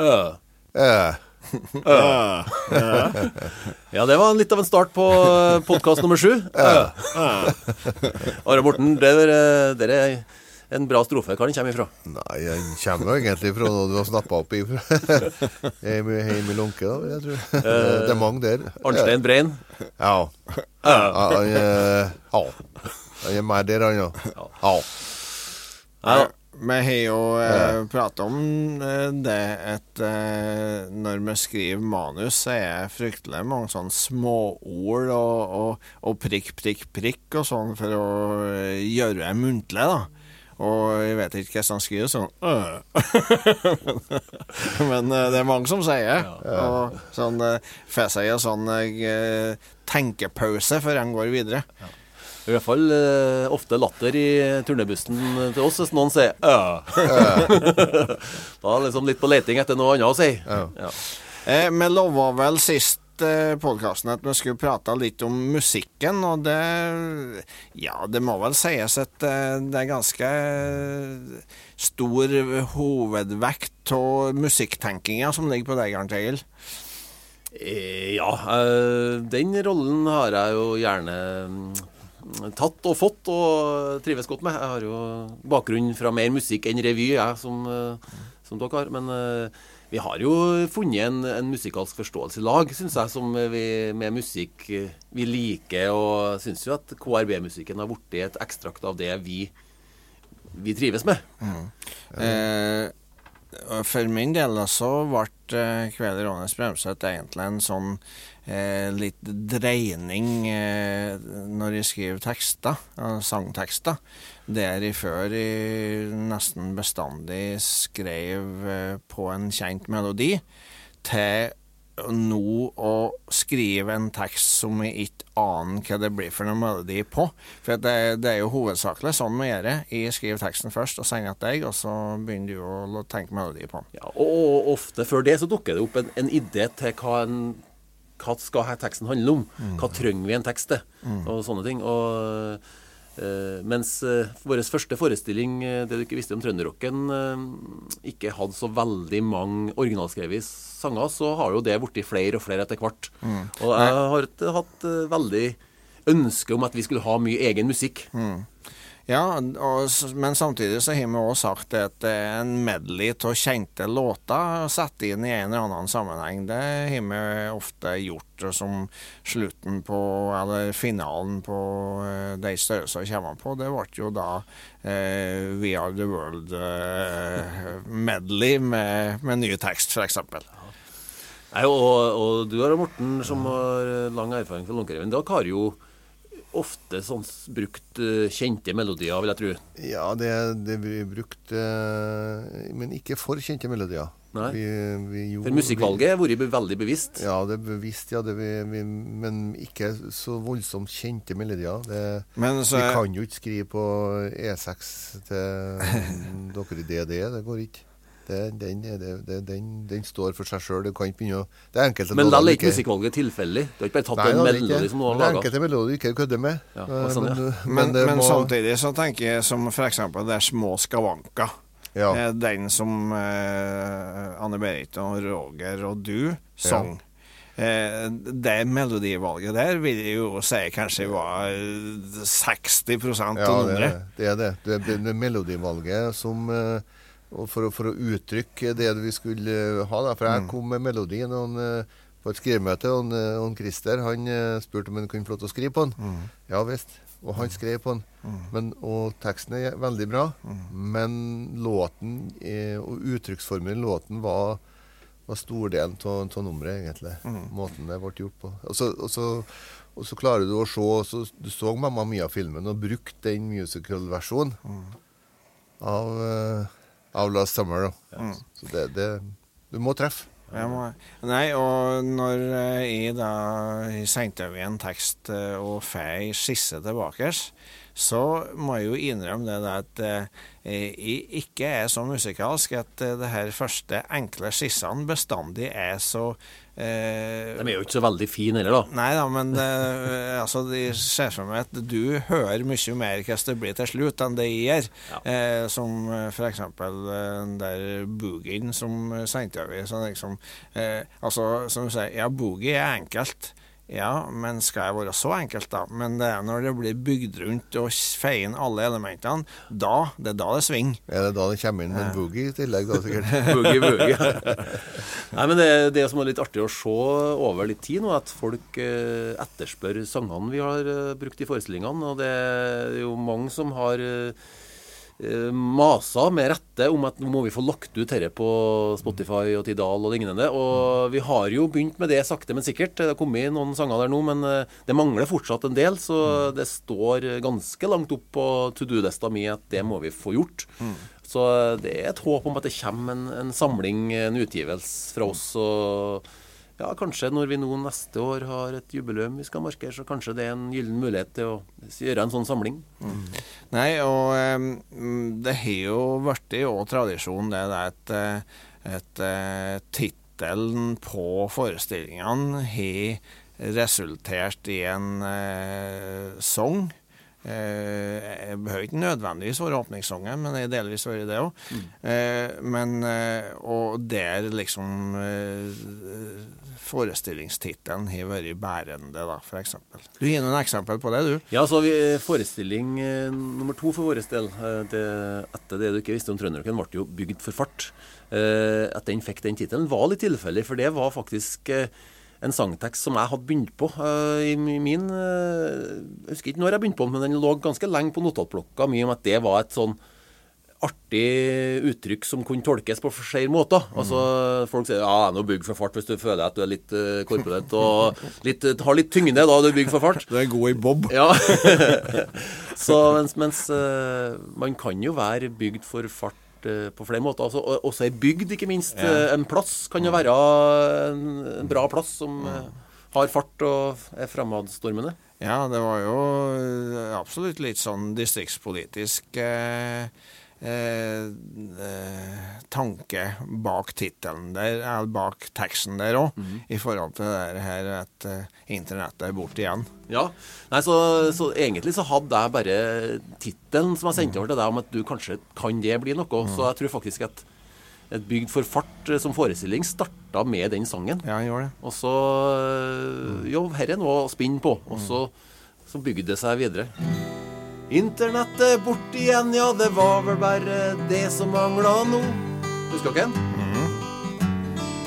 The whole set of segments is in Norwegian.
Øh. Uh. Ja, det var litt av en start på podkast nummer sju. Are Morten, det er, er en bra strofe. Hvor den kommer ifra? nei, den kommer egentlig fra noe du har snappa opp ifra. Heim i- Lunke, da, vil jeg tro. Det, det er mange der. Arnstein Brein. Ja. ja han er er mer der, han, ja. ja. Vi har jo eh, pratet om eh, det at eh, når vi skriver manus, så er det fryktelig mange sånne småord og, og, og prikk, prikk, prikk og sånn for å eh, gjøre det muntlig, da. Og jeg vet ikke hvordan han skriver sånn øh. Men eh, det er mange som sier Og sånn får seg en sånn tenkepause før en går videre. I hvert fall eh, ofte latter i turnebussen til oss hvis noen sier ja. da er liksom litt på leting etter noe annet å si. Ja. Eh, vi lova vel sist eh, podkasten at vi skulle prate litt om musikken, og det Ja, det må vel sies at eh, det er ganske stor hovedvekt av musikktenkinga som ligger på deg, Arnt Egil. Eh, ja, eh, den rollen har jeg jo gjerne mm, tatt og fått og trives godt med. Jeg har jo bakgrunn fra mer musikk enn revy, jeg, som, eh, som dere har. Men uh, vi har jo funnet en, en musikalsk forståelse i lag, syns jeg, som vi med musikk eh, vi liker. Og syns jo at KRB-musikken har blitt et ekstrakt av det vi, vi trives med. Eh, for min del så ble Kveld i Rånes Bremseth egentlig en sånn eh, litt dreining eh, når jeg skriver tekster, eh, sangtekster. Der jeg før jeg nesten bestandig skrev eh, på en kjent melodi, til nå å skrive en tekst som jeg ikke aner hva det blir for noen melodi på. For det, det er jo hovedsakelig sånn vi gjør det. Jeg skriver teksten først og sender til deg, og så begynner du å tenke melodi på den. Ja, og, ofte før det så dukker det opp en, en idé til hva, en, hva skal her teksten handle om. Hva trenger vi en tekst til? Og sånne ting. Og, Uh, mens uh, vår første forestilling, eh, det du ikke visste om trønderrocken, ikke hadde så veldig mange originalskrevne sanger, så har jo det blitt flere og flere etter hvert. Og jeg har hatt veldig ønske om at vi skulle ha mye egen musikk. Ja, og, men samtidig så har vi også sagt at er en medley av kjente låter satt inn i en eller annen sammenheng. Det har vi ofte gjort som slutten på, eller finalen på eh, de størrelser kommer på. Det ble jo da eh, We Are The World eh, medley med, med ny tekst, f.eks. Nei, og, og du har Morten, som har eh, lang erfaring fra Lånkereven, dere har jo ofte sånn brukt eh, kjente melodier, vil jeg tro. Ja, det, det blir brukt eh, Men ikke for kjente melodier. Nei. Vi, vi gjorde, For musikkvalget har vært veldig bevisst. Ja, det er bevisst, ja. Det vi, vi, men ikke så voldsomt kjente melodier. Det, Men så vi kan jo ikke skrive på E6 til dere i DD. Det går ikke. Det, den, det, det, den, den står for seg sjøl. Du kan ikke begynne å Det er enkelte Men da er ikke musikkvalget tilfeldig. Du har ikke bare tatt Nei, en melodi ikke. som noen Det er enkelte melodier du ikke kødder med. Ja, Eh, sånn, ja. men, Men, men må- samtidig så tenker jeg som f.eks. det er Små skavanker. Ja. Eh, Den som eh, Anne Berit og Roger og du sang. Eh, det melodivalget der vil jeg jo si kanskje var eh, 60 av Ja, det, det er det. Det det, det melodivalget som eh, for, for å uttrykke det vi skulle eh, ha. Da. For jeg kom med melodien og han, eh, på et skrivemøte, og han, eh, han Christer han spurte om han kunne få lov til å skrive på den. Ja visst. Og han skrev på den. Men, og teksten er veldig bra, men låten og uttrykksformen i låten var var stordelen av nummeret, egentlig. Måten det ble gjort på. Og så, og så, og så klarer du å se så, Du så Mamma Mia-filmen og brukte den musical-versjonen av, av Last Summer. Da. Så det, det Du må treffe. Må, nei, og når eh, jeg da sendte over en tekst eh, og får skisse tilbake, så må jeg jo innrømme det at eh, jeg ikke er så musikalsk at eh, det her første enkle skissene bestandig er så eh, De er jo ikke så veldig fine heller, da. Nei da, men eh, altså, de ser for meg at du hører mye mer hvordan det blir til slutt, enn det jeg gjør. Ja. Eh, som eh, f.eks. den der boogien som sendte over. Liksom, eh, altså, som du sier, ja, boogie er enkelt. Ja, men skal jeg være så enkelt, da? Men det er når det blir bygd rundt og feier inn alle elementene, da, det er da det svinger. Er det da det kommer inn med en boogie i tillegg, da sikkert? boogie, boogie. Nei, men det, det som er litt artig å se over litt tid nå, at folk eh, etterspør sangene vi har eh, brukt i forestillingene. Og det er jo mange som har eh, Eh, masa med rette om at nå må vi få lagt ut dette på Spotify og Tidal og lignende. Og vi har jo begynt med det sakte, men sikkert. Det har kommet noen sanger der nå, men eh, det mangler fortsatt en del. Så mm. det står ganske langt opp på to do-lista mi at det må vi få gjort. Mm. Så det er et håp om at det kommer en, en samling, en utgivelse fra oss. og ja, kanskje når vi nå neste år har et jubileum vi skal markere, så kanskje det er en gyllen mulighet til å gjøre en sånn samling. Mm. Nei, og um, det har jo blitt jo tradisjon, det der at, eh, at uh, tittelen på forestillingene har resultert i en uh, sang. Eh, jeg behøver ikke nødvendigvis være åpningssangen, men jeg delvis vært det òg. Mm. Eh, men eh, Og der liksom forestillingstittelen har vært bærende, da, f.eks. Du gir noen eksempel på det, du? Ja, så har vi forestilling nummer to for vår del. Det, etter det du ikke visste om trønderrocken, ble jo bygd for fart. At den fikk den tittelen, var litt tilfeldig, for det var faktisk en sangtekst som jeg hadde begynt på uh, i min uh, Jeg husker ikke når jeg begynte på den, men den lå ganske lenge på notatblokka mi om at det var et sånn artig uttrykk som kunne tolkes på flere måter. Mm. Altså, Folk sier ja, nå bygg for fart hvis du føler at du er litt uh, korpulent og litt, har litt tyngde da du bygger for fart. Du er god i bob. Ja. Så mens, mens uh, man kan jo være bygd for fart Eh, på flere måter. Altså, også ei bygd, ikke minst. Ja. Eh, en plass kan jo være en, en bra plass som ja. har fart og er fremadstormende. Ja, det var jo absolutt litt sånn distriktspolitisk eh, Eh, eh, tanke bak tittelen der, eller bak teksten der òg, mm. i forhold til det her at uh, internettet er borte igjen. Ja, Nei, så, så, egentlig så hadde jeg bare tittelen som jeg sendte over til deg, om at du kanskje kan det bli noe. Mm. Så jeg tror faktisk at et Bygd for fart som forestilling starta med den sangen. Ja, gjorde det. Og så Jo, her er noe å spinne på. Og så, så bygde det seg videre. Internettet bort igjen, ja, det var vel bare det som mangla nå. Husker dere den? Mm.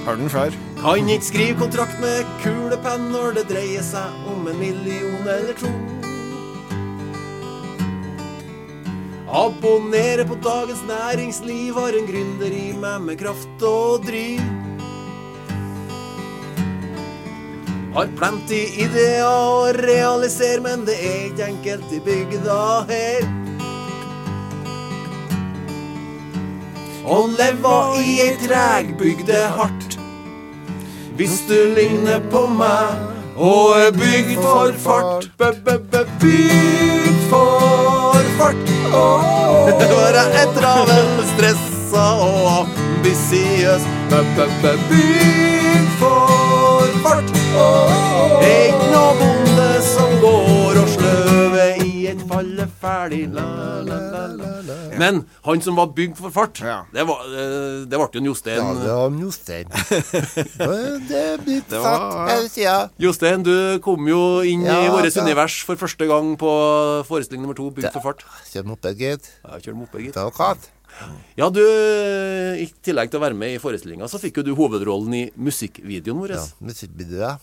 Har den før. Kan ikke skrive kontrakt med kulepenn når det dreier seg om en million eller to. Abonnere på Dagens Næringsliv har en gründer i meg med kraft og driv. Har plenty ideer å realisere, men det er ikke enkelt i bygda her. Å leve i ei trægbygde hardt. Hvis du ligner på meg og er bygd for fart. Bygd for fart. Være et travel, stressa og ambisiøs. Bygd. Eit nå bonde som går og sløver i et falleferdig la, la, la, la. Men han som var bygd for fart, ja. det, var, eh, det ble jo Jostein. Ja, det var Jostein. det er blitt satt hele tida. Jostein, du kom jo inn ja, i vårt univers for første gang på forestilling nummer to, Bygd for fart. Kjør moped, gitt. Ja, kjør moped, gitt. Ja, du, I tillegg til å være med i forestillinga, så fikk jo du hovedrollen i musikkvideoen vår. Ja, musikkvideo, ja.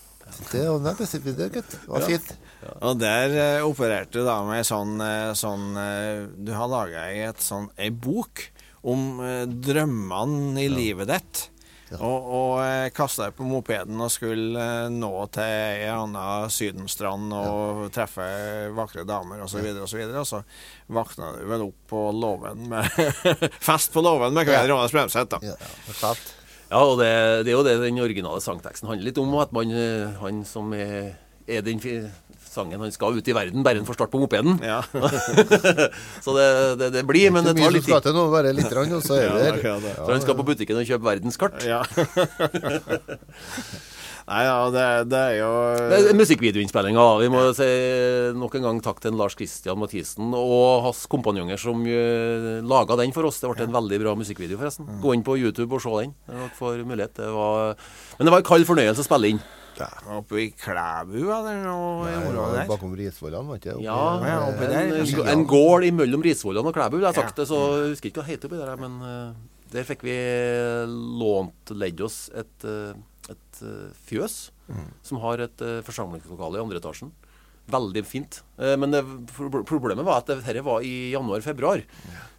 Det var musikkvideo, gutt. Det var ja. fint. Ja. Og der uh, opererte du da med sånn, uh, sånn uh, Du har laga ei sånn, bok om drømmene i ja. livet ditt. Ja. Og, og eh, kasta deg på mopeden og skulle eh, nå til ei anna sydenstrand og ja. treffe vakre damer osv. Og, så videre, og, så og så våkna du vel opp på låven med Fest på låven med Kveil Rånes Bremseth, da. Ja, ja. ja, og det, det, er jo det den originale sangteksten handler litt om. At man, han som er er den sangen han skal ut i verden, bare han får start på mopeden. Ja. så det, det, det blir, men det tar litt tid. nå, bare litt, rann, og så er vi Ja, der. det. Så han skal på butikken og kjøpe verdenskart. ja. Nei, ja, det, det er jo Det Musikkvideoinnspillinga. Vi må si nok en gang takk til Lars Christian Mathisen og hans kompanjonger som uh, laga den for oss. Det ble en veldig bra musikkvideo, forresten. Gå inn på YouTube og se den. Dere får mulighet. Det var, men det var en kald fornøyelse å spille inn. Oppe i Klæbu eller noe i området der. Bakom Risvollan, var ikke det? Ja, ja, oppi der, en, en gård imellom Risvollan og Klæbu, Jeg jeg sagt Ja. det. Så jeg husker ikke hva det heter oppi der, men uh, der fikk vi lånt ledd oss et, et, et fjøs fjøs som har et uh, forsamlingslokale i andre etasjen. Veldig fint. Eh, men det, problemet var at dette var i januar-februar,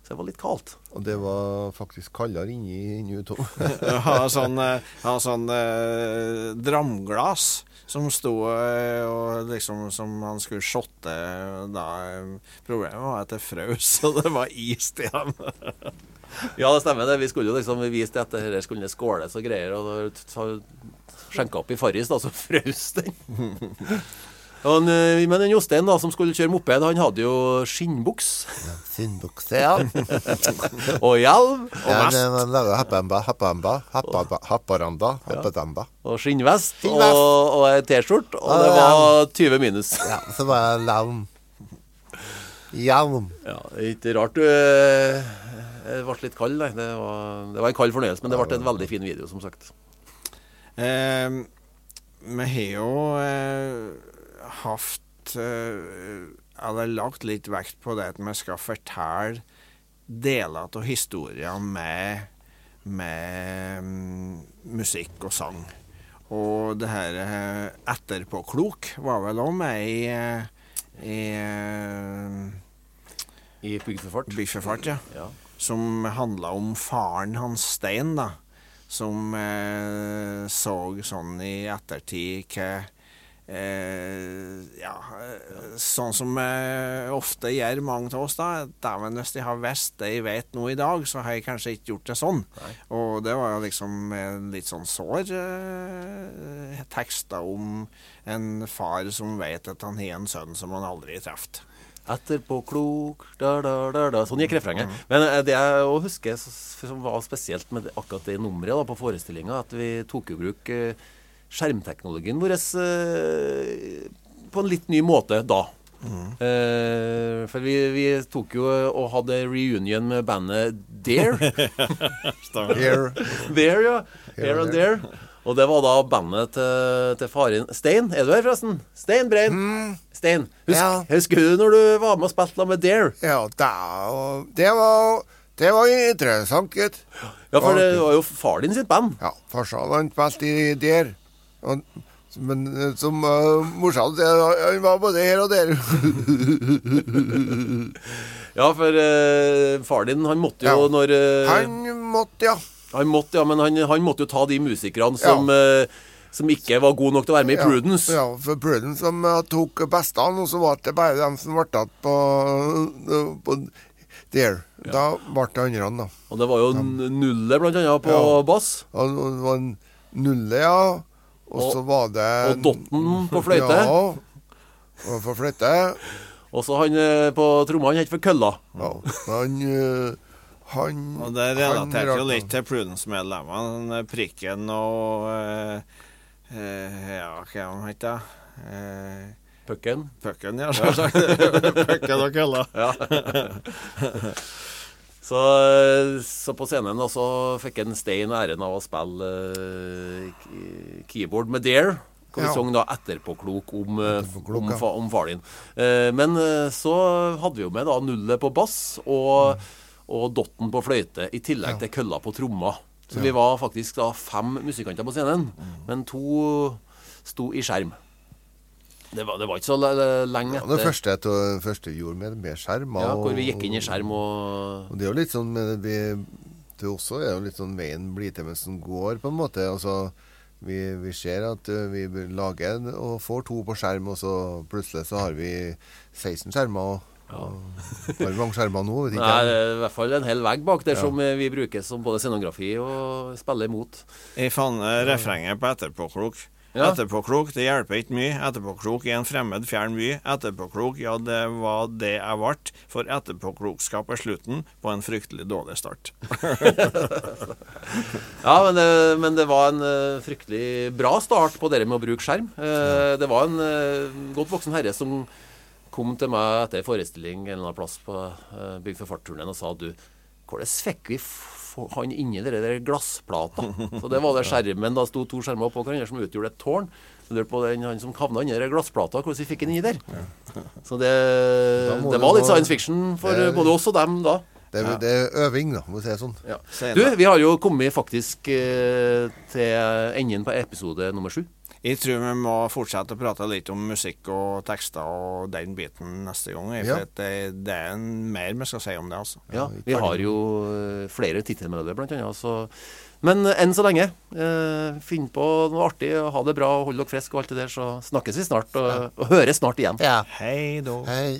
så det var litt kaldt. Og det var faktisk kaldere inni inni ute òg. Ha sånn, eh, ha sånn eh, dramglass som sto eh, og liksom som han skulle shotte da. Problemet var at det frøs, og det var is til ham. Ja, det stemmer. det. Vi skulle jo liksom vise til at dette skulle skåles og greier. Og skjenka opp i Farris, da, så frøs den. Og en, eh, men den Jostein da, som skulle kjøre moped, han hadde jo skinnbuks Skinnbuks, ja. og hjelm ja det var laget happamba, happamba, happamba, happaranda, happatamba. og skinnvest og, Skinnvest. og ei T-skjorte, og Ja, det var 20 minus. Ja, så var jeg laum. Hjelm. Ja, det ikke rart du eh, ble litt kald, nei. Det var, det var en kald fornøyelse, men det ble en veldig fin video, som sagt. Eh, vi har jo eh, hatt uh, Eller lagt litt vekt på det at vi skal fortelle deler av historien med, med um, musikk og sang. Og det her uh, etterpåklok var vel òg med i, eh, i eh, I bygdefart. Bygdefart, ja Ja. som handla om faren hans Stein, da. Som eh, så sånn i ettertid hva eh, Ja, eh, sånn som eh, ofte gjør mange av oss, da. Dæven, hvis de har visst det jeg vet nå i dag, så har jeg kanskje ikke gjort det sånn. Og det var jo liksom en litt sånn sår eh, tekster om en far som vet at han har en sønn som han aldri har truffet. Etterpåklok da, da, da, da. Sånn gikk refrenget. Men eh, det jeg òg husker som var spesielt med akkurat det nummeret da, på forestillinga, at vi tok i bruk eh, skjermteknologien vår eh, på en litt ny måte da. Eh, for vi, vi tok jo og hadde reunion med bandet Dare. Here. There, ja. Here Here and There. Og det var da bandet til, til faren Stein, er du her forresten? Stein Brein. Stein, husk, Ja. husker du når du var med og spilte med Dare? Ja, da, det var Det var interessant, gitt. Ja, for det var jo far din sitt band. Ja, farsan spilte i der. Og, men eh, som uh, morsan sier, han var både her og der. Ja, for uh, far din, han måtte jo Ja. når uh, Han måtte, ja. han måtte, ja, men han, han måtte jo ta de musikerne som, eh, som ikke var gode nok til å være med i Ja, Prudence. Ja, for Prudence som tok bestene, og så var det bare dem som ble tatt på, eh, på der. Da ble det andre, da. Og det var jo ja. Nulle, blant annet, på Ja. bass. Og det var en nulle, ja. Og, Og- så var det Og Dotten på fløyte. Ja. Og på fløyte. Og så han eh, på tromma, han het for Kølla. Ja. Han eh, Han Og det relaterte jo litt til Prudence-medlemmene. Prikken og eh, eh, Ja, hva han het da? Eh, Pucken. Pucken, ja. Pucken og kølla. Ja. så, så på scenen da, så fikk en Stein æren av å spille uh, keyboard med Dare. Hvor vi Ja. sang da etterpåklok om, eh, Etterpåklok, om, ja. fa, om far din. Uh, men uh, så hadde vi jo med da nullet på bass og, og dotten på fløyte, i tillegg Ja. til kølla på tromma. Så vi var faktisk da fem musikanter på scenen, Mm. men to sto i skjerm. Det var, det var ikke så lenge lenge Ja, etter. det første, det første vi gjorde med, med skjerm. Ja, hvor vi gikk inn i skjerm og Og det er jo litt sånn vi, Det også er jo litt sånn veien blir til mens den går, på en måte. Altså, vi, vi ser at uh, vi lager og får to på skjerm, og så plutselig så har vi 16 skjermer. Og, ja. har vi mange skjermer nå? Vet ikke. Nei, det er i hvert fall en hel vegg bak der Ja. som eh, vi bruker som både scenografi og spiller imot. Jeg fant eh, refrenget på Etterpåklok. Ja. Etterpåklok, det hjelper ikke mye. Etterpåklok i en fremmed, fjern by. Etterpåklok, ja, det var det jeg ble. For etterpåklokskap er slutten på en fryktelig dårlig start. Ja, men det, men det var en eh, fryktelig bra start på det med å bruke skjerm. Eh, det var en eh, godt voksen herre som kom til meg etter en forestilling en eller annen plass på Bygg for fart-turneen og sa du, hvordan fikk vi han inni de der glassplata? Så det var det skjermen. Da sto to skjermer oppå hverandre som utgjorde et tårn. Så på den, han som havna inni den glassplata, hvordan vi fikk den inni der. Så det, det var litt science fiction for både oss og dem da. Det, er- det er øving, da, må vi si det sånn. Ja. Du, vi har jo kommet faktisk eh, til enden på episode nummer sju. Jeg tror vi må fortsette å prate litt om musikk og tekster og den biten neste gang. jeg, Ja. For det, det er en mer vi skal si om det, altså. Ja, vi har jo eh, flere tittelmelodier, blant annet. Så. Men enn så lenge, eh, finn på noe artig, og ha det bra, og hold dere friske og alt det der, så snakkes vi snart, og, og høres snart igjen. Ja. Hei da. Hei.